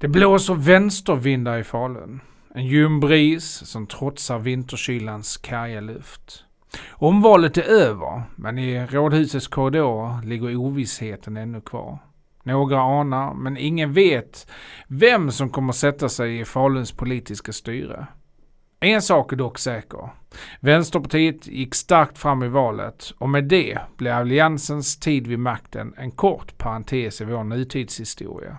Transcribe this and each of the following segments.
Det blåser vänstervindar i Falun. En ljum bris som trotsar vinterkylans karga luft. Omvalet är över, men i rådhusets korridor ligger ovissheten ännu kvar. Några anar, men ingen vet vem som kommer sätta sig i Faluns politiska styre. En sak är dock säker. Vänsterpartiet gick starkt fram i valet och med det blev alliansens tid vid makten en kort parentes i vår nutidshistoria.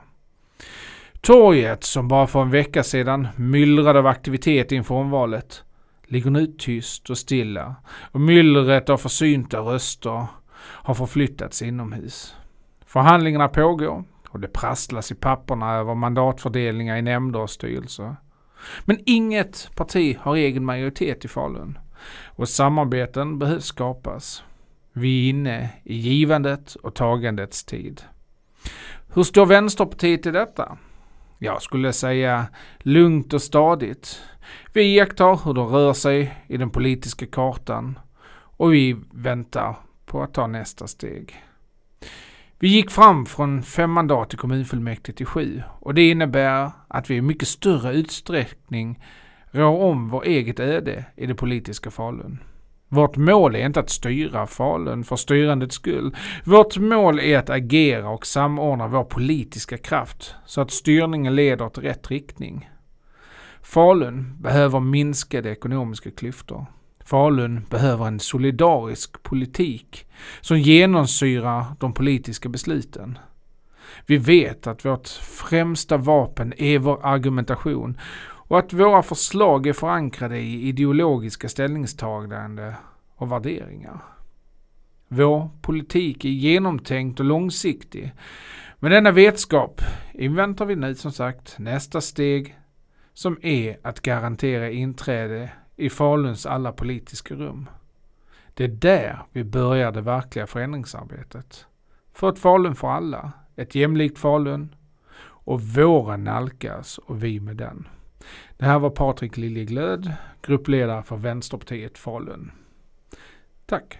Torget, som bara för en vecka sedan myllrade av aktivitet inför omvalet, ligger nu tyst och stilla och myllret av försynta röster har förflyttats inomhus. Förhandlingarna pågår och det prasslas i papperna över mandatfördelningar i nämnder och styrelser. Men inget parti har egen majoritet i Falun och samarbeten behövs skapas. Vi är inne i givandet och tagandets tid. Hur står Vänsterpartiet i detta? Jag skulle säga lugnt och stadigt. Vi iakttar hur det rör sig i den politiska kartan och vi väntar på att ta nästa steg. Vi gick fram från fem mandat i kommunfullmäktige till sju och det innebär att vi i mycket större utsträckning rår om vårt eget öde i det politiska Falun. Vårt mål är inte att styra Falun för styrandets skull. Vårt mål är att agera och samordna vår politiska kraft så att styrningen leder åt rätt riktning. Falun behöver minskade ekonomiska klyftor. Falun behöver en solidarisk politik som genomsyrar de politiska besluten. Vi vet att vårt främsta vapen är vår argumentation och att våra förslag är förankrade i ideologiska ställningstaganden och värderingar. Vår politik är genomtänkt och långsiktig. Med denna vetskap inväntar vi nu som sagt nästa steg som är att garantera inträde i Faluns alla politiska rum. Det är där vi börjar det verkliga förändringsarbetet. För ett Falun för alla, ett jämlikt Falun och våren nalkas och vi med den. Det här var Patrik Liljeglöd, gruppledare för Vänsterpartiet Falun. Tack!